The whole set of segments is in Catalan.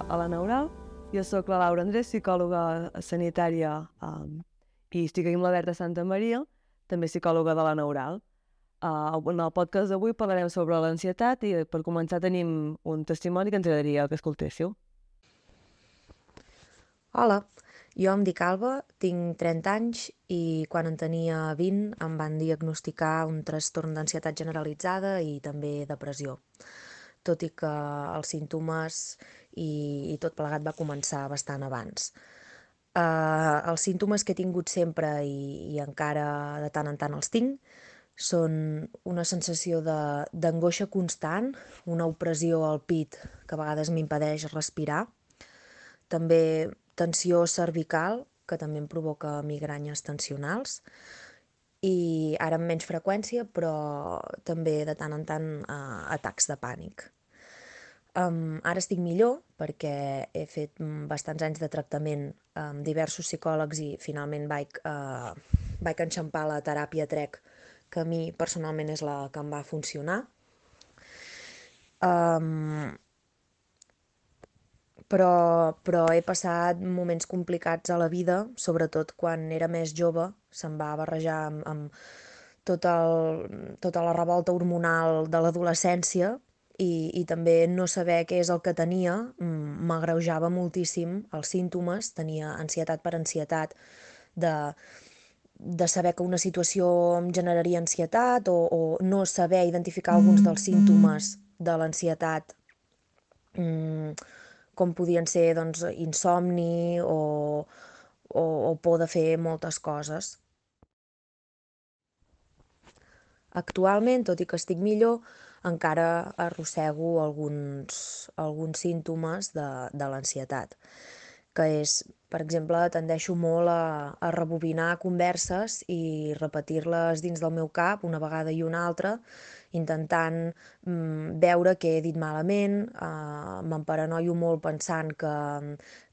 a la Neural. Jo sóc la Laura Andrés, psicòloga sanitària um, i estic aquí amb la Berta Santa Maria, també psicòloga de la Neural. Uh, en el podcast d'avui parlarem sobre l'ansietat i per començar tenim un testimoni que ens agradaria que escoltéssiu. Hola, jo em dic Alba, tinc 30 anys i quan en tenia 20 em van diagnosticar un trastorn d'ansietat generalitzada i també depressió. Tot i que els símptomes i, i tot plegat va començar bastant abans. Uh, els símptomes que he tingut sempre i, i encara de tant en tant els tinc són una sensació d'angoixa constant, una opressió al pit que a vegades m'impedeix respirar, també tensió cervical, que també em provoca migranyes tensionals, i ara amb menys freqüència, però també de tant en tant eh, atacs de pànic. Um, ara estic millor perquè he fet bastants anys de tractament amb diversos psicòlegs i finalment vaig, uh, vaig enxampar la teràpia TREC, que a mi personalment és la que em va funcionar. Um, però, però he passat moments complicats a la vida, sobretot quan era més jove, se'm va barrejar amb, amb tot el, tota la revolta hormonal de l'adolescència i, i també no saber què és el que tenia m'agreujava moltíssim els símptomes, tenia ansietat per ansietat de, de saber que una situació em generaria ansietat o, o no saber identificar alguns dels símptomes de l'ansietat mm, com podien ser doncs, insomni o, o, o por de fer moltes coses. Actualment, tot i que estic millor, encara arrossego alguns, alguns símptomes de, de l'ansietat, que és, per exemple, tendeixo molt a, a rebobinar converses i repetir-les dins del meu cap una vegada i una altra, intentant mm, veure què he dit malament, eh, m'emparanoio molt pensant que,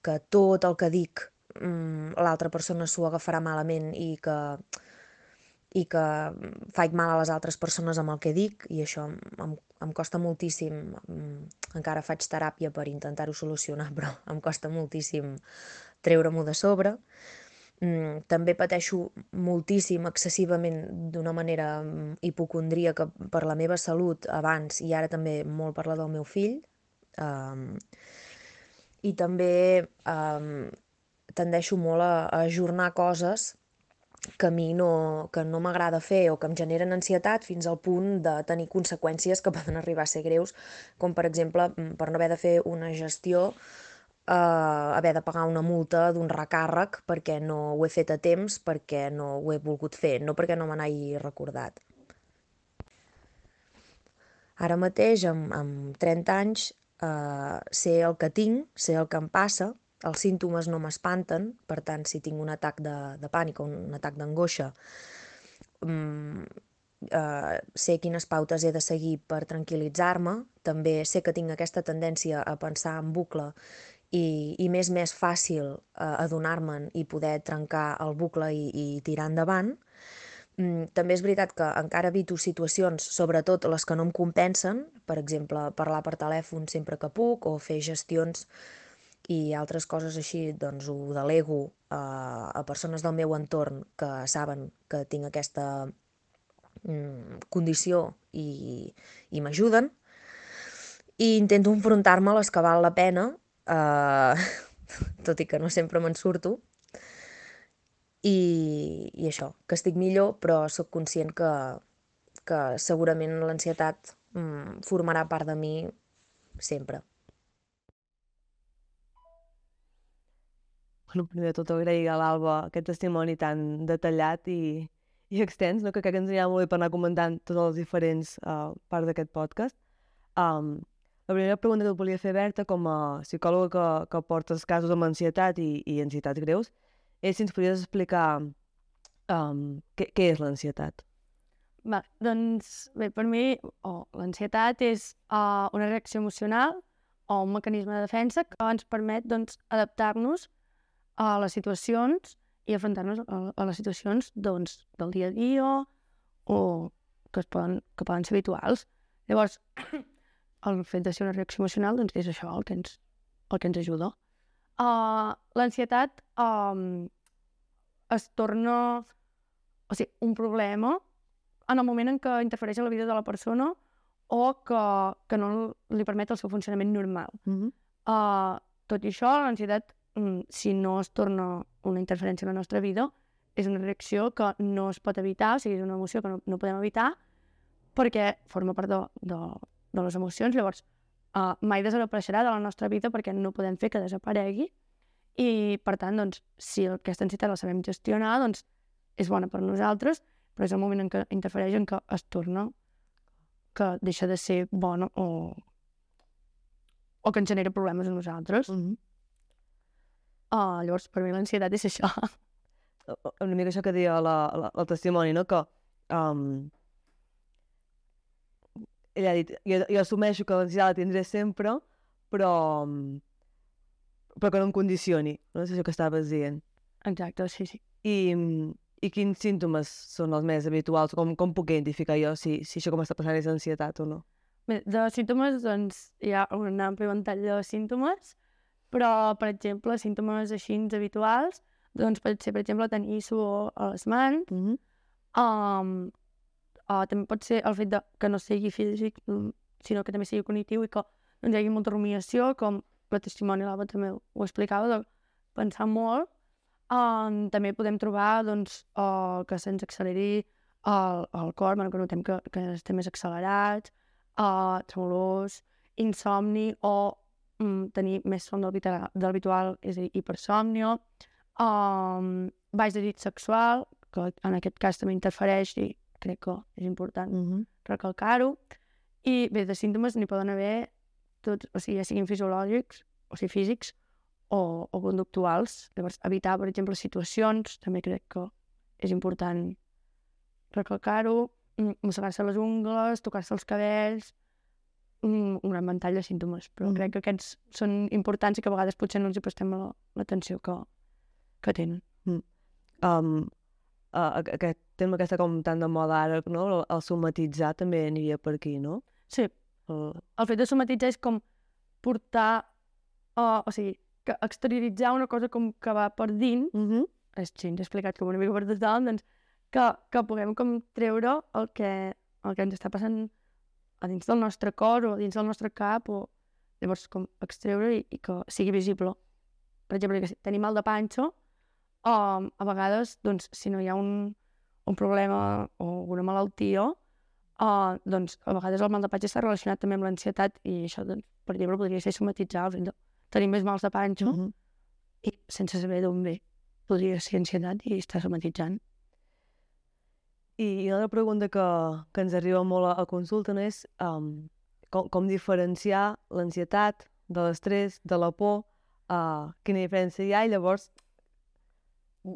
que tot el que dic mm, l'altra persona s'ho agafarà malament i que, i que faig mal a les altres persones amb el que dic i això em, em costa moltíssim, mm, encara faig teràpia per intentar-ho solucionar, però em costa moltíssim treure-m'ho de sobre. Mm, també pateixo moltíssim, excessivament, d'una manera mm, hipocondríaca per la meva salut abans i ara també molt per la del meu fill. Um, I també um, tendeixo molt a, a ajornar coses que a mi no, que no m'agrada fer o que em generen ansietat fins al punt de tenir conseqüències que poden arribar a ser greus, com per exemple mm, per no haver de fer una gestió eh, haver de pagar una multa d'un recàrrec perquè no ho he fet a temps, perquè no ho he volgut fer, no perquè no me n'hagi recordat. Ara mateix, amb, amb 30 anys, eh, sé el que tinc, sé el que em passa, els símptomes no m'espanten, per tant, si tinc un atac de, de pànic o un atac d'angoixa, mm, eh, sé quines pautes he de seguir per tranquil·litzar-me, també sé que tinc aquesta tendència a pensar en bucle i, i m'és més fàcil eh, adonar-me'n i poder trencar el bucle i, i tirar endavant. Mm, també és veritat que encara evito situacions, sobretot les que no em compensen, per exemple, parlar per telèfon sempre que puc o fer gestions i altres coses així, doncs ho delego a, a persones del meu entorn que saben que tinc aquesta mm, condició i, i m'ajuden i intento enfrontar-me a les que val la pena uh, tot i que no sempre me'n surto. I, I això, que estic millor, però sóc conscient que, que segurament l'ansietat mm, formarà part de mi sempre. Bueno, primer de tot agrair a l'Alba aquest testimoni tan detallat i, i extens, no? que crec que ens anirà molt bé per anar comentant totes les diferents uh, parts d'aquest podcast. Um, la primera pregunta que et volia fer, Berta, com a psicòloga que, que portes casos amb ansietat i, i ansietats greus, és si ens podries explicar um, què, què és l'ansietat. Va, doncs, bé, per mi oh, l'ansietat és uh, una reacció emocional o un mecanisme de defensa que ens permet doncs, adaptar-nos a les situacions i afrontar-nos a, a les situacions doncs, del dia a dia o que, es poden, que poden ser habituals. Llavors, el fet de ser una reacció emocional doncs és això, el que ens el que ens ajuda. Uh, L'ansietat um, es torna o sigui, un problema en el moment en què interfereix en la vida de la persona o que, que no li permet el seu funcionament normal. Mm -hmm. uh, tot i això, l'ansietat, si no es torna una interferència en la nostra vida, és una reacció que no es pot evitar, o sigui, és una emoció que no, no podem evitar, perquè forma part de, de, de les emocions, llavors uh, mai desapareixerà de la nostra vida perquè no podem fer que desaparegui, i per tant, doncs, si aquesta ansietat la sabem gestionar, doncs és bona per nosaltres, però és el moment en què interfereix en què es torna que deixa de ser bona o, o que ens genera problemes a nosaltres. Mm -hmm. Uh, llavors, per mi l'ansietat és això. Una mica això que deia la, la, el testimoni, no? Que um, ella ha dit, jo, jo assumeixo que l'ansietat la tindré sempre, però, però que no em condicioni, no? És això que estaves dient. Exacte, sí, sí. I, i quins símptomes són els més habituals? Com, com puc identificar jo si, si això que m'està passant és ansietat o no? Bé, de símptomes, doncs, hi ha un ampli ventall de símptomes, però, per exemple, símptomes així habituals, doncs pot ser, per exemple, tenir suor a les mans, Mm -hmm. um, uh, també pot ser el fet de que no sigui físic, mm, sinó que també sigui cognitiu i que doncs, hi hagi molta rumiació, com la testimoni l'Alba també ho explicava, de pensar molt. Um, també podem trobar doncs, uh, que se'ns acceleri el, el cor, bueno, que notem que, que estem més accelerats, uh, tremolors, insomni o um, tenir més son del, del habitual, és a dir, hipersòmnio, um, baix desig sexual, que en aquest cas també interfereix i crec que és important Mm -hmm. recalcar-ho. I bé, de símptomes n'hi poden haver tots, o sigui, ja siguin fisiològics, o sigui, físics, o, o conductuals. Llavors, evitar, per exemple, situacions, també crec que és important recalcar-ho, mm, mossegar-se les ungles, tocar-se els cabells, mm, un gran ventall de símptomes, però Mhm. crec que aquests són importants i que a vegades potser no els hi prestem la- l'atenció que, que tenen. Um, uh, aquest tema que està com tan de moda ara, no? El, el somatitzar també aniria per aquí, no? Sí, El... el fet de somatitzar és com portar, uh, o sigui, que exterioritzar una cosa com que va per dins, Mm -hmm. és així, ens he explicat com una mica per tothom, doncs que, que puguem com treure el que, el que ens està passant a dins del nostre cor o dins del nostre cap o llavors com extreure i, i que sigui visible. Per exemple, que si tenim mal de panxa, um, a vegades, doncs, si no hi ha un, un problema o una malaltia, uh, doncs, a vegades el mal de panxa està relacionat també amb l'ansietat i això, doncs, per exemple, podria ser somatitzar el fet de tenir més mals de panxa Mm -hmm. i sense saber d'on ve. Podria ser ansietat i estar somatitzant. I, I l'altra pregunta que, que ens arriba molt a, a consulta no és um, com, com diferenciar l'ansietat de l'estrès, de la por, uh, quina diferència hi ha i llavors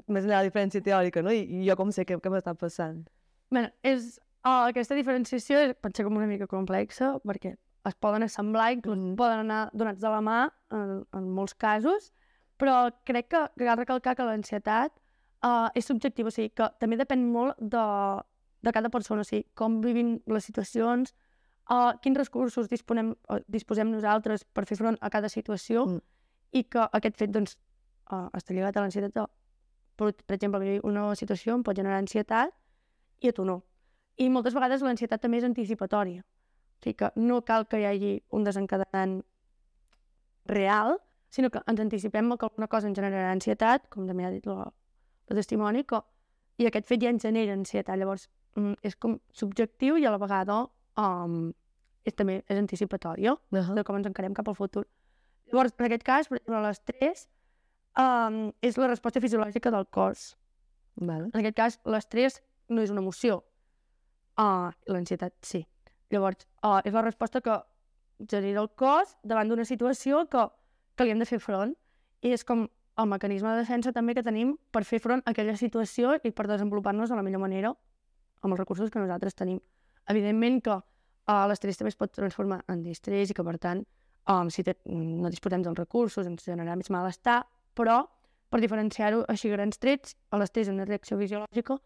més enllà de la diferència teòrica, no? I, i jo com sé què, què m'està passant. Bé, és, uh, aquesta diferenciació és, pot ser com una mica complexa perquè es poden assemblar, inclús Mhm. poden anar donats de la mà en, en molts casos, però crec que cal recalcar que l'ansietat uh, és subjectiva, o sigui, que també depèn molt de, de cada persona, o sigui, com vivim les situacions, uh, quins recursos disponem, uh, disposem nosaltres per fer front a cada situació Mm. i que aquest fet doncs, uh, està lligat a l'ansietat. de- Per, per exemple, mi una situació em pot generar ansietat i a tu no. I moltes vegades l'ansietat també és anticipatòria. O sigui que no cal que hi hagi un desencadenant real, sinó que ens anticipem que alguna cosa ens generarà ansietat, com també ha dit la, la testimoni, que, i aquest fet ja ens genera ansietat. Llavors, mm, és com subjectiu i a la vegada um, és, també és anticipatòria Uh -huh. de com ens encarem cap al futur. Llavors, en aquest cas, per exemple, l'estrès um, és la resposta fisiològica del cos. Vale. En aquest cas, l'estrès no és una emoció. Uh, L'ansietat sí. Llavors, uh, és la resposta que genera el cos davant d'una situació que, que li hem de fer front. I és com el mecanisme de defensa també que tenim per fer front a aquella situació i per desenvolupar-nos de la millor manera amb els recursos que nosaltres tenim. Evidentment que uh, l'estrès també es pot transformar en distrés i que, per tant, um, si te, no disposem dels recursos ens generarà més malestar, però per diferenciar-ho així grans trets, l'estrès és una reacció fisiològica,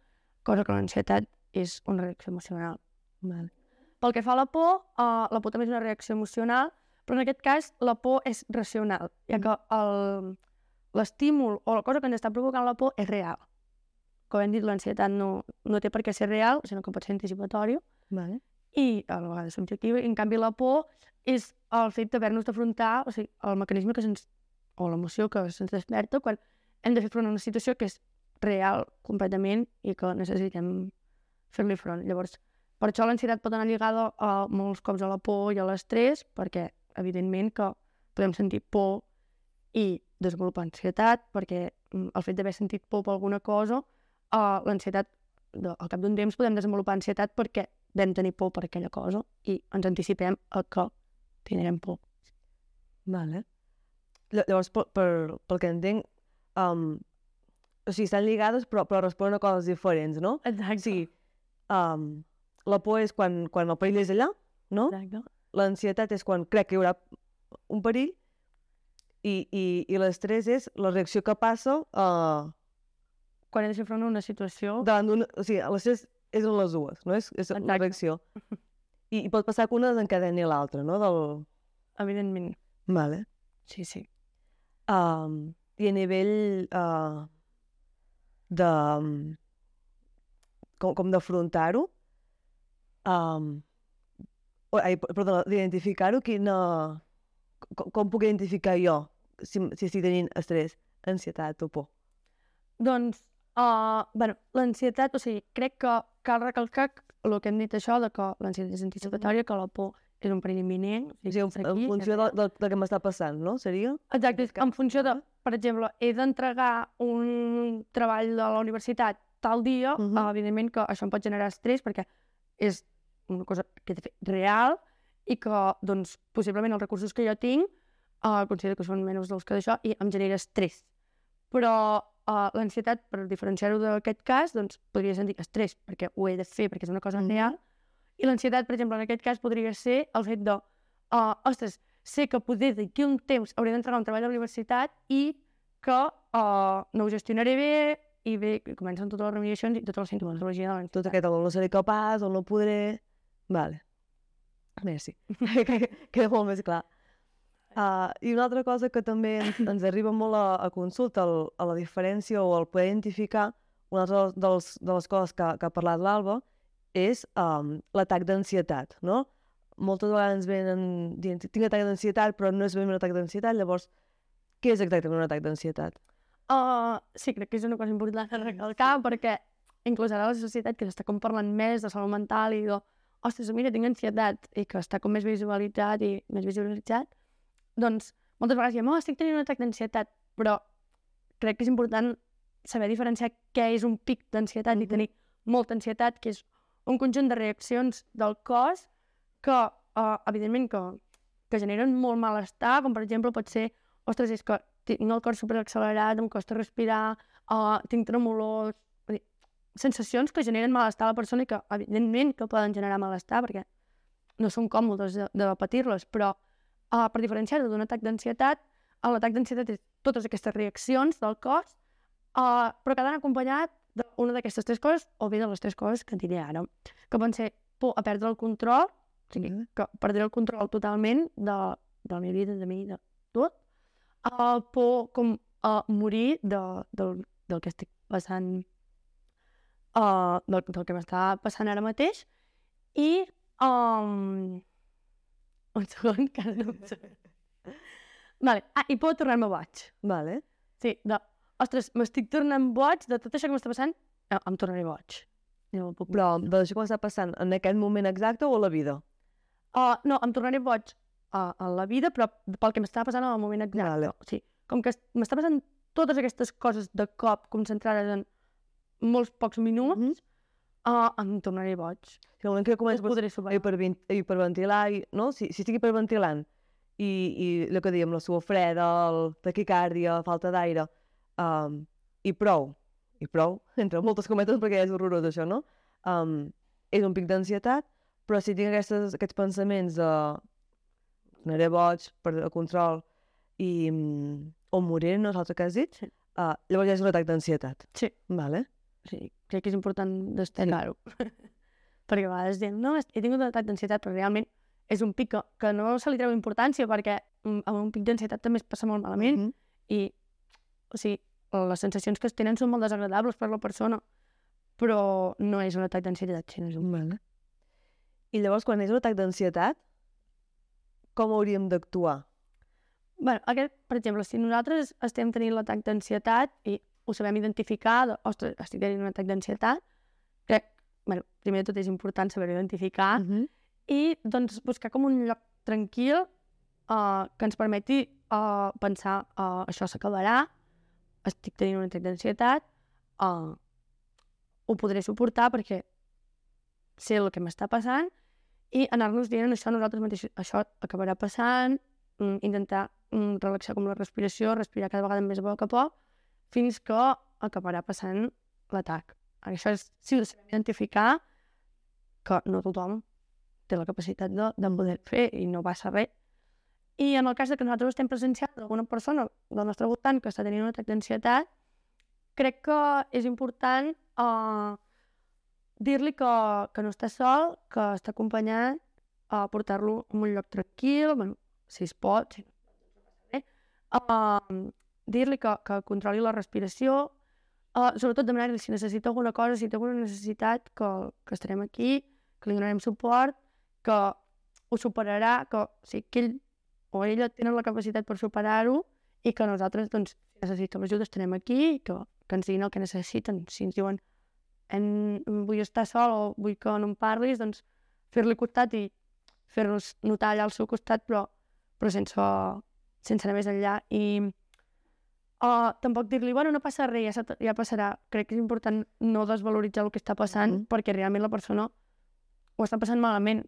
cosa que l'ansietat és una reacció emocional. Vale. Pel que fa a la por, uh, la por també és una reacció emocional, Però en aquest cas la por és racional, ja que el- l'estímul o la cosa que ens està provocant la por és real. Com hem dit, l'ansietat no, no té per què ser real, sinó que pot ser anticipatori Vale. i a la vegada subjectiva. En canvi la por és el fet d'haver-nos d'afrontar, o sigui, el mecanisme que se'ns o l'emoció que se'ns desperta quan hem de fer front a una situació que és real completament i que necessitem fer-li front. Llavors, per això l'ansietat pot anar lligada a molts cops a la por i a l'estrès, perquè evidentment que podem sentir por i desenvolupar ansietat, perquè mm, el fet d'haver sentit por per alguna cosa, uh, l'ansietat, al cap d'un temps podem desenvolupar ansietat perquè vam tenir por per aquella cosa i ens anticipem a que tindrem por. Vale. Lla- Llavors, per, per, pel que entenc, um, o sigui, estan lligades però, però responen a coses diferents, no? Exacte. O sigui, um, la por és quan, quan el perill és allà, no? Exacte. L'ansietat és quan crec que hi haurà un perill i, i, i l'estrès és la reacció que passa uh, Quan he de fer front a una situació... davant d'una... O sigui, l'estrès és en les dues, no? És, és la reacció. I, I pot passar que una desencadeni l'altra, no? Del... Evidentment. Vale. Sí, sí. Um, I a nivell uh, de... com, com d'afrontar-ho, um, o- ai, perdó, d'identificar-ho, quina... Com, com puc identificar jo si, si estic tenint estrès, ansietat o por? Doncs, uh, bueno, l'ansietat, o sigui, crec que cal recalcar el que hem dit això, de que l'ansietat és anticipatòria, que la por és un perill imminent. O sigui, en, en aquí, és funció del, del, del que m'està passant, no? Seria? Exacte, és que- en funció de, per exemple, he d'entregar un treball de la universitat tal dia, uh Mhm. evidentment que això em pot generar estrès perquè és una cosa que he de fer real i que, doncs, possiblement els recursos que jo tinc uh, considero que són menys dels que d'això i em genera estrès. Però uh, l'ansietat, per diferenciar-ho d'aquest cas, doncs, podria sentir estrès perquè ho he de fer, perquè és una cosa real, i l'ansietat, per exemple, en aquest cas podria ser el fet de, uh, ostres, sé que poder d'aquí a un temps hauré d'entregar un treball a la universitat i que uh, no ho gestionaré bé i bé, comencen totes les remediacions i tota la sintomatologia de Tot aquest, o no seré capaç, o no podré... Vale. Merci. Queda molt més clar. Uh, I una altra cosa que també ens, ens arriba molt a, a consulta, el, a la diferència o el poder identificar, una altra de les, de les coses que, que ha parlat l'Alba, és um, l'atac d'ansietat, no? Moltes vegades ens venen dient, tinc atac d'ansietat, però no és ben un atac d'ansietat, llavors, què és exactament un atac d'ansietat? Uh, sí, crec que és una cosa important a recalcar perquè inclús ara la societat que s'està com parlant més de salut mental i de ostres, mira, tinc ansietat i que està com més visualitzat i més visualitzat, doncs moltes vegades diem, oh, estic tenint un atac d'ansietat, però crec que és important saber diferenciar què és un pic d'ansietat i Mhm. tenir molta ansietat, que és un conjunt de reaccions del cos que, uh, evidentment, que, que generen molt malestar, com per exemple pot ser, ostres, és que tinc el cor superaccelerat, em costa respirar, uh, tinc tremolors... Dir, sensacions que generen malestar a la persona i que, evidentment, que poden generar malestar perquè no són còmodes de, de patir-les, però uh, per diferenciar-ho d'un atac d'ansietat, uh, l'atac d'ansietat és totes aquestes reaccions del cos, uh, però que han acompanyat d'una d'aquestes tres coses, o bé de les tres coses que diré ara, que poden ser por a perdre el control, o sigui, Mhm. que perdré el control totalment de, de la meva vida, de mi, de tot, uh, por com a morir de, del, del que estic passant, uh, del, del que m'està passant ara mateix, i um, un segon, que no em surt. Vale. Ah, i por tornar-me boig. Vale. Sí, de, ostres, m'estic tornant boig de tot això que m'està passant, eh, em tornaré boig. No, puc... Però d'això que m'està passant en aquest moment exacte o a la vida? Uh, no, em tornaré boig a, a la vida, però pel que m'està passant en el moment exacte. Vale. Sí, com que es- m'està passant totes aquestes coses de cop concentrades en molts pocs minuts, Mhm. Uh, em tornaré boig. Si el moment que No començo a podré superar. hipervent hiperventilar, i, no? Si, si estic hiperventilant i, i el que dèiem, la suor freda, el taquicàrdia, falta d'aire, um, i prou, i prou, entre moltes cometes perquè és horrorós això, no? Um, és un pic d'ansietat, però si tinc aquestes, aquests pensaments de anaré boig, perdre el control, i, o morir, no és l'altre que has dit, Sí. uh, llavors ja és un atac d'ansietat. Sí. Vale? Sí, crec que és important destacar-ho. Perquè a vegades diem, no, he tingut un atac d'ansietat, però realment és un pic que, que no se li treu importància perquè mm, amb un pic d'ansietat també es passa molt malament Mhm. i, o sigui, les sensacions que es tenen són molt desagradables per la persona, però no és un atac d'ansietat, sinó és un... Vale. I llavors, quan és un atac d'ansietat, com hauríem d'actuar? Bueno, aquest, per exemple, si nosaltres estem tenint l'atac d'ansietat i ho sabem identificar, de, ostres, estic tenint un atac d'ansietat, crec, bueno, primer de tot és important saber identificar, Mm -hmm. i doncs buscar com un lloc tranquil uh, que ens permeti uh, pensar uh, això s'acabarà, estic tenint un atac d'ansietat, uh, ho podré suportar perquè sé el que m'està passant i anar-nos dient això nosaltres mateixos, això acabarà passant, mm, intentar mm, relaxar com la respiració, respirar cada vegada més a poc a poc, fins que acabarà passant l'atac. Això és, si ho sabem identificar, que no tothom té la capacitat de, de poder fer i no passa res. I en el cas de que nosaltres estem presenciant alguna persona del nostre voltant que està tenint un atac d'ansietat, crec que és important uh, dir-li que, que no està sol, que està acompanyat, uh, portar-lo a un lloc tranquil, bueno, si es pot, si no, eh? uh, dir-li que, que controli la respiració, uh, sobretot demanar-li si necessita alguna cosa, si té alguna necessitat, que, que estarem aquí, que li donarem suport, que ho superarà, que, o sigui, que ell o ella tenen la capacitat per superar-ho i que nosaltres, doncs, si necessitem ajuda, estarem aquí i que, que ens diguin el que necessiten. Si ens diuen en, vull estar sol o vull que no em parlis, doncs fer-li costat i fer-nos notar allà al seu costat, però, però sense, sense anar més enllà. I uh, tampoc dir-li, bueno, no passa res, ja, ja passarà. Crec que és important no desvaloritzar el que està passant, Mhm. perquè realment la persona ho està passant malament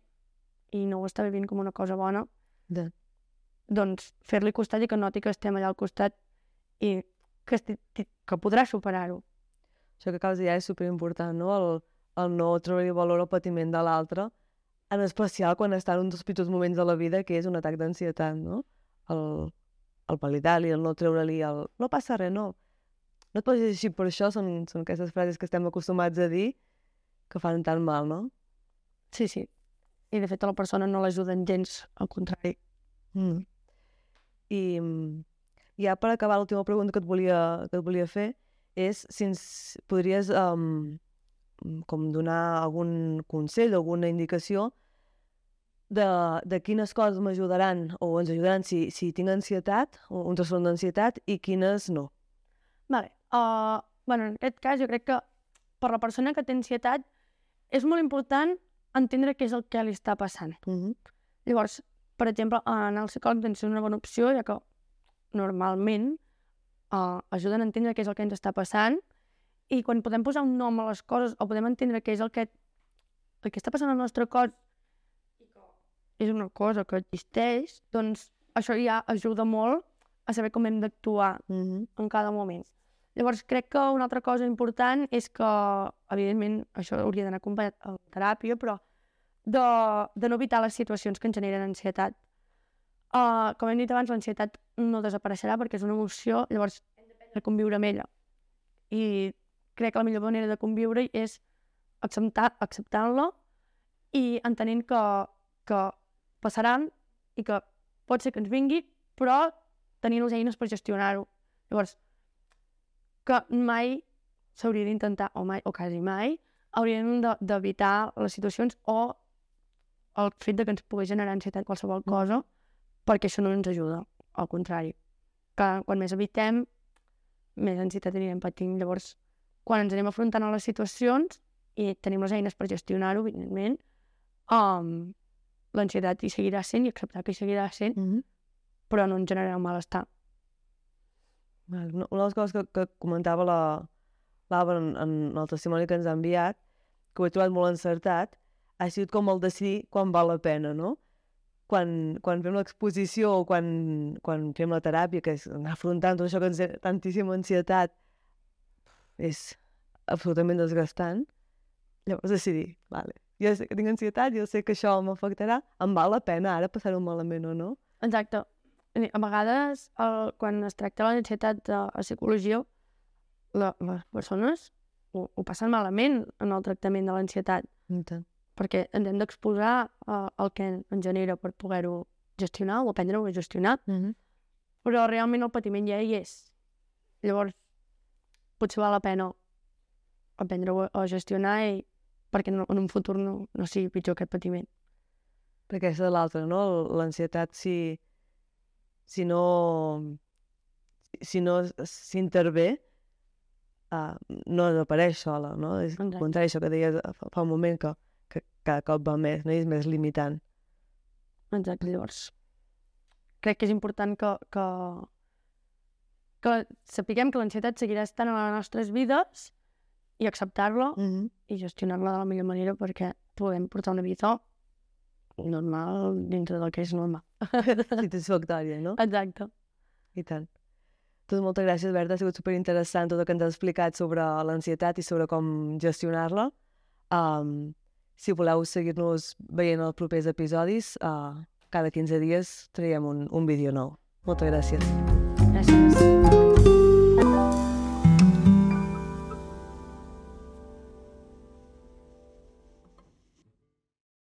i no ho està vivint com una cosa bona De... doncs fer-li costat i que noti que estem allà al costat i que, que podrà superar-ho. Això que acabes de dir és superimportant, no? El, el no treure valor al patiment de l'altre, en especial quan està en un dels pitjors moments de la vida, que és un atac d'ansietat, no? El, el validar-li, el no treure-li el... No passa res, no. No et posis així per això, són, són aquestes frases que estem acostumats a dir que fan tan mal, no? Sí, sí. I de fet a la persona no l'ajuden gens, al contrari. Mm. I ja per acabar, l'última pregunta que et volia, que et volia fer és si ens podries um, com donar algun consell, alguna indicació de, de quines coses m'ajudaran o ens ajudaran si, si tinc ansietat, o un trastorn d'ansietat, i quines no. Vale. Uh, bueno, en aquest cas jo crec que per la persona que té ansietat és molt important entendre què és el que li està passant. Mm -hmm. Llavors, per exemple, anar al psicòleg doncs, és una bona opció, ja que normalment uh, ajuden a entendre què és el que ens està passant i quan podem posar un nom a les coses o podem entendre què és el que, el que està passant al nostre cos és una cosa que existeix, doncs això ja ajuda molt a saber com hem d'actuar Mm -hmm. en cada moment. Llavors, crec que una altra cosa important és que, evidentment, això hauria d'anar acompanyat a la teràpia, però de, de no evitar les situacions que ens generen ansietat. Uh, com hem dit abans, l'ansietat no desapareixerà perquè és una emoció, llavors hem a conviure amb ella. I crec que la millor manera de conviure és acceptar- acceptant-la i entenent que, que passaran i que pot ser que ens vingui, però tenint les eines per gestionar-ho. Llavors, que mai s'hauria d'intentar, o mai, o quasi mai, hauríem de- d'evitar les situacions o el fet de que ens pugui generar ansietat qualsevol cosa, perquè això no ens ajuda, al contrari. Que quan més evitem, més ansietat anirem patint. Llavors, quan ens anem afrontant a les situacions i tenim les eines per gestionar-ho, evidentment, um, l'ansietat hi seguirà sent i acceptar que hi seguirà sent, Mm -hmm. però no ens generarà un malestar. Val, Una una de les coses que, que comentava la l'Ava en, en el testimoni que ens ha enviat, que ho he trobat molt encertat, ha sigut com el decidir quan val la pena, no? Quan, quan fem l'exposició o quan, quan fem la teràpia, que és afrontant tot això que ens genera tantíssima ansietat, és absolutament desgastant. Llavors decidir, vale, jo sé que tinc ansietat, jo sé que això m'afectarà, em val la pena ara passar-ho malament o no? Exacte. A vegades, el, quan es tracta l'ansietat a, a psicologia, la, les persones ho, ho passen malament en el tractament de l'ansietat. Perquè ens hem d'exposar uh, al que ens genera per poder-ho gestionar o aprendre-ho a gestionar, Mm -hmm. però realment el patiment ja hi és. Llavors, potser val la pena aprendre-ho a gestionar i perquè no, en un futur no, no sigui pitjor aquest patiment. Perquè és l'altra, no? L'ansietat, si, si no si no s'intervé, uh, no desapareix sola, no? És Exacte. contrari, això que deies fa, fa un moment, que, que cada cop va més, no? I és més limitant. Exacte, llavors crec que és important que, que, que sapiguem que l'ansietat seguirà estant a les nostres vides i acceptar-la Mm -hmm. i gestionar-la de la millor manera perquè puguem portar una vida normal dintre del que és normal. Satisfactòria, no? Exacte. I tant. Doncs moltes gràcies, Berta. Ha sigut superinteressant tot el que ens has explicat sobre l'ansietat i sobre com gestionar-la. Um, si voleu seguir-nos veient els propers episodis, uh, cada 15 dies traiem un, un vídeo nou. Moltes gràcies. Gràcies.